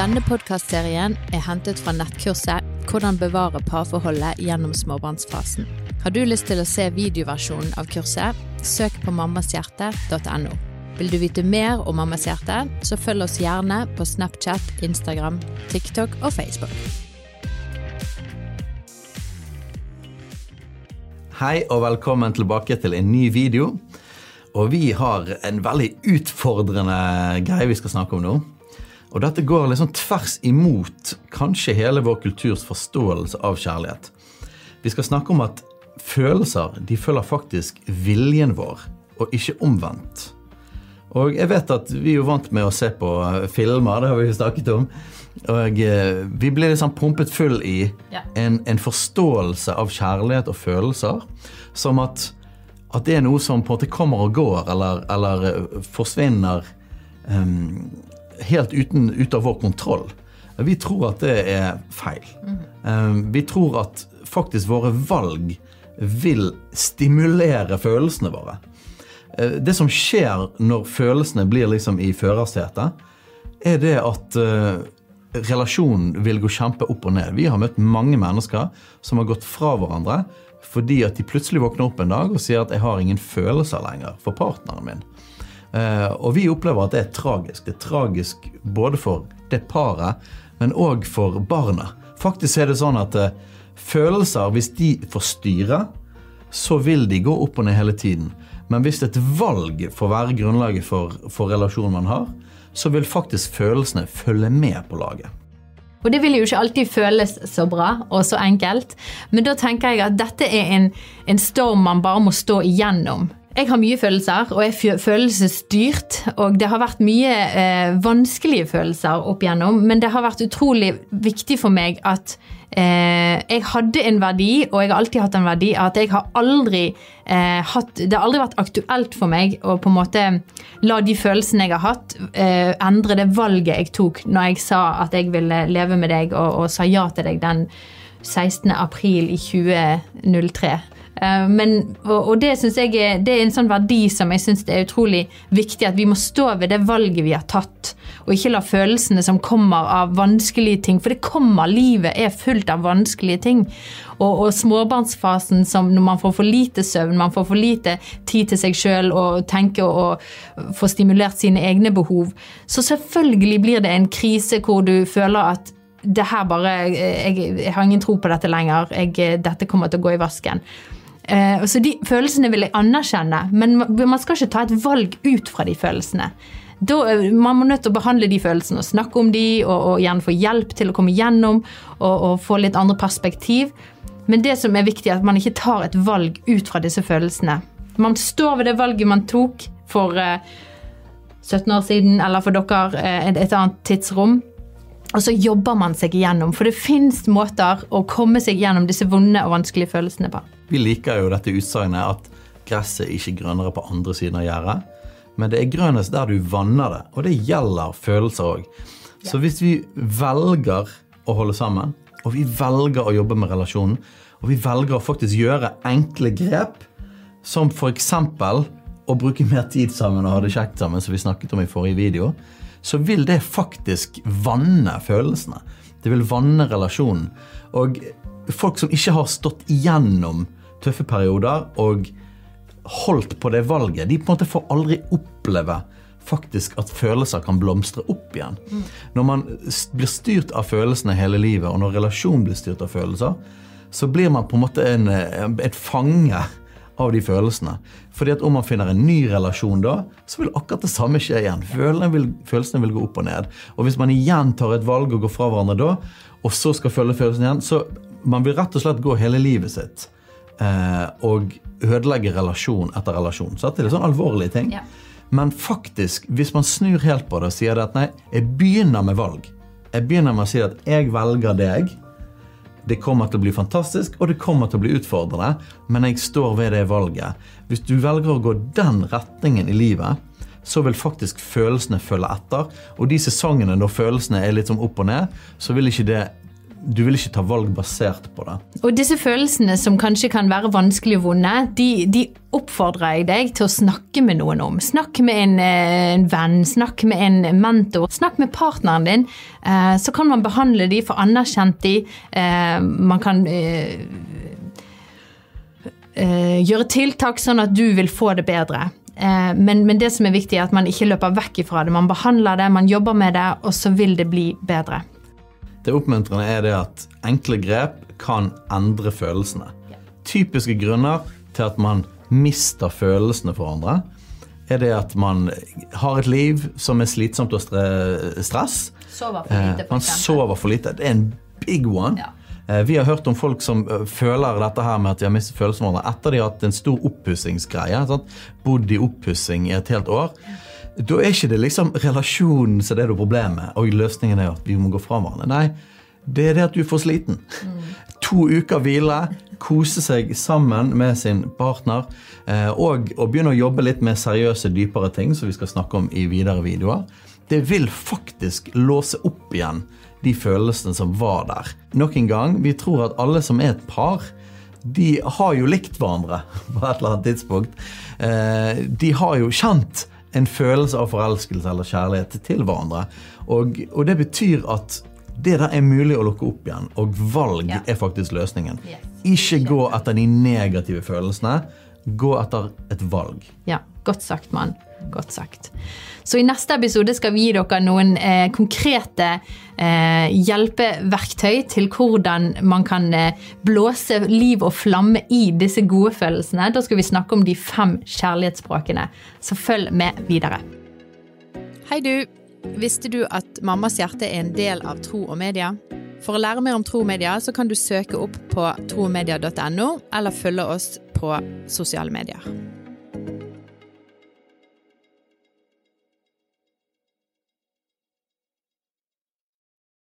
Denne podkastserien er hentet fra nettkurset 'Hvordan bevare parforholdet gjennom småbarnsfasen'. Har du lyst til å se videoversjonen av kurset, søk på mammashjerte.no. Vil du vite mer om Mammas hjerte, så følg oss gjerne på Snapchat, Instagram, TikTok og Facebook. Hei og velkommen tilbake til en ny video. Og vi har en veldig utfordrende greie vi skal snakke om nå. Og dette går liksom tvers imot kanskje hele vår kulturs forståelse av kjærlighet. Vi skal snakke om at følelser de følger faktisk viljen vår, og ikke omvendt. Og jeg vet at vi er jo vant med å se på filmer, det har vi jo snakket om. Og eh, vi blir liksom pumpet full i en, en forståelse av kjærlighet og følelser som at, at det er noe som på en måte kommer og går, eller, eller eh, forsvinner em, helt uten, ut av vår kontroll. Vi tror at det er feil. Em, vi tror at faktisk våre valg vil stimulere følelsene våre. Eh, Det som skjer når følelsene blir liksom i førersetet, er det at eh, relasjonen vil gå kjempe opp og ned. Vi har møtt mange mennesker som har gått fra hverandre fordi at de plutselig våkner opp en dag og sier at 'jeg har ingen følelser lenger for partneren min'. Eh, og vi opplever at det er tragisk. Det er tragisk både for det paret, men òg for barna. Faktisk er det sånn at eh, følelser, hvis de får styre, så vil de gå opp og ned hele tiden. Men hvis et valg får være grunnlaget for, for relasjonen man har, så vil faktisk følelsene følge med på laget. Og det vil jo ikke alltid føles så bra og så enkelt, men da tenker jeg at dette er en, en storm man bare må stå igjennom. Jeg har mye følelser, og jeg er følelsesstyrt. Og det har vært mye eh, vanskelige følelser opp igjennom, men det har vært utrolig viktig for meg at eh, jeg hadde en verdi, og jeg har alltid hatt en verdi, at jeg har aldri eh, hatt Det har aldri vært aktuelt for meg å på en måte la de følelsene jeg har hatt, eh, endre det valget jeg tok når jeg sa at jeg ville leve med deg, og, og sa ja til deg den 16. april i 2003. Eh, Men, og, det jeg det er en sånn verdi som jeg syns er utrolig viktig. At vi må stå ved det valget vi har tatt, og ikke la følelsene som kommer av vanskelige ting. For det kommer, livet er fullt av vanskelige ting. Og, og småbarnsfasen som når man får for lite søvn, man får for lite tid til seg sjøl og tenke og, og få stimulert sine egne behov. Så selvfølgelig blir det en krise hvor du føler at det her bare jeg, jeg har ingen tro på dette lenger. Jeg, dette kommer til å gå i vasken. Eh, så de følelsene vil jeg anerkjenne, men man skal ikke ta et valg ut fra de følelsene. Da, eh, man må nødt til å behandle de følelsene og snakke om de, og, og gjerne få hjelp til å komme gjennom og, og få litt andre perspektiv. Men det som er viktig, er at man ikke tar et valg ut fra disse følelsene. Man står ved det valget man tok for eh, 17 år siden, eller for dere eh, et, et annet tidsrom. Og så jobber man seg igjennom, for det fins måter å komme seg gjennom disse vonde og vanskelige følelsene på. Vi liker jo dette utsagnet at gresset er ikke grønnere på andre siden av gjerdet, men det er grønnest der du vanner det, og det gjelder følelser òg. Så hvis vi velger å holde sammen, og vi velger å jobbe med relasjonen, og vi velger å faktisk gjøre enkle grep, som f.eks. å bruke mer tid sammen og ha det kjekt sammen, som vi snakket om i forrige video, så vil det faktisk vanne følelsene. Det vil vanne relasjonen. Og folk som ikke har stått igjennom tøffe perioder og holdt på det valget, de på en måte får aldri oppleve faktisk at følelser kan blomstre opp igjen. Når man blir styrt av følelsene hele livet, og når relasjon blir styrt av følelser, så blir man på en måte en, eh, et fange av de følelsene. Fordi at om man finner en ny relasjon da, så vil akkurat det samme skje igjen. Følelsene vil, følelsene vil gå opp og ned. Og hvis man igjen tar et valg og går fra hverandre da, og så skal følge følelsene igjen, så man vil rett og slett gå hele livet sitt eh, og ødelegge relasjon etter relasjon. Så dette er litt sånn alvorlige ting. Ja. Men faktisk, hvis man snur helt på det og sier det at nei, jeg begynner med valg. Jeg begynner med å si at jeg velger deg. Det kommer til å bli fantastisk, og det kommer til å bli utfordrende, men jeg står ved det valget. Hvis du velger å gå den retningen i livet, så vil faktisk følelsene følge etter. Og de sesongene når følelsene er litt sånn opp og ned, så vil ikke det du vil ikke ta valg basert på det. Og disse følelsene som kanskje kan være vanskelige og vonde, de, de oppfordrer jeg deg til å snakke med noen om. Snakk med en, eh, en venn, snakk med en mentor, snakk med partneren din. Eh, så kan man behandle de, få anerkjent de. Eh, man kan gjøre tiltak sånn at du vil få det bedre. Men, men, det som er viktig, er at man ikke løper vekk ifra det. Man behandler det, man jobber med det, og så vil det bli bedre. Det oppmuntrende er det at enkle grep kan endre følelsene. Typiske grunner til at man mister følelsene for andre, er det at man har et liv som er slitsomt og stress. Sover for lite, for eh, man sover for lite. Det er en big one. Ja. Eh, vi har hørt om folk som eh, føler dette her med at de har mistet følelsen for hverandre etter de har hatt en stor oppussingsgreie. Bodd i oppussing i et helt år. Da er ikke det liksom relasjonen som er det problemet, og løsningen er at vi må gå fra hverandre. Nei, det er det at du får sliten. Mm. To uker hvile, kose seg sammen med sin partner, eh, og å begynne å jobbe litt med seriøse, dypere ting, som vi skal snakke om i videre videoer. Det vil faktisk låse opp igjen de følelsene som var der. Nok en gang, vi tror at alle som er et par, de har jo likt hverandre på et eller annet tidspunkt. Eh, de har jo kjent en følelse av forelskelse eller kjærlighet til hverandre. Og, og det betyr at det der er mulig å lukke opp igjen, og valg ja. er faktisk løsningen. Yes. Ikke gå etter de negative følelsene. Gå etter et valg. Ja, godt sagt, mann. Godt sagt. Så i neste episode skal vi gi dere noen eh, konkrete eh, hjelpeverktøy til hvordan man kan eh, blåse liv og flamme i disse gode følelsene. Da skal vi snakke om de fem kjærlighetsspråkene. Så følg med videre. Hei du. Visste du at Mammas hjerte er en del av Tro og Media? For å lære mer om tro og media, så kan du søke opp på tromedia.no, eller følge oss på sosiale medier.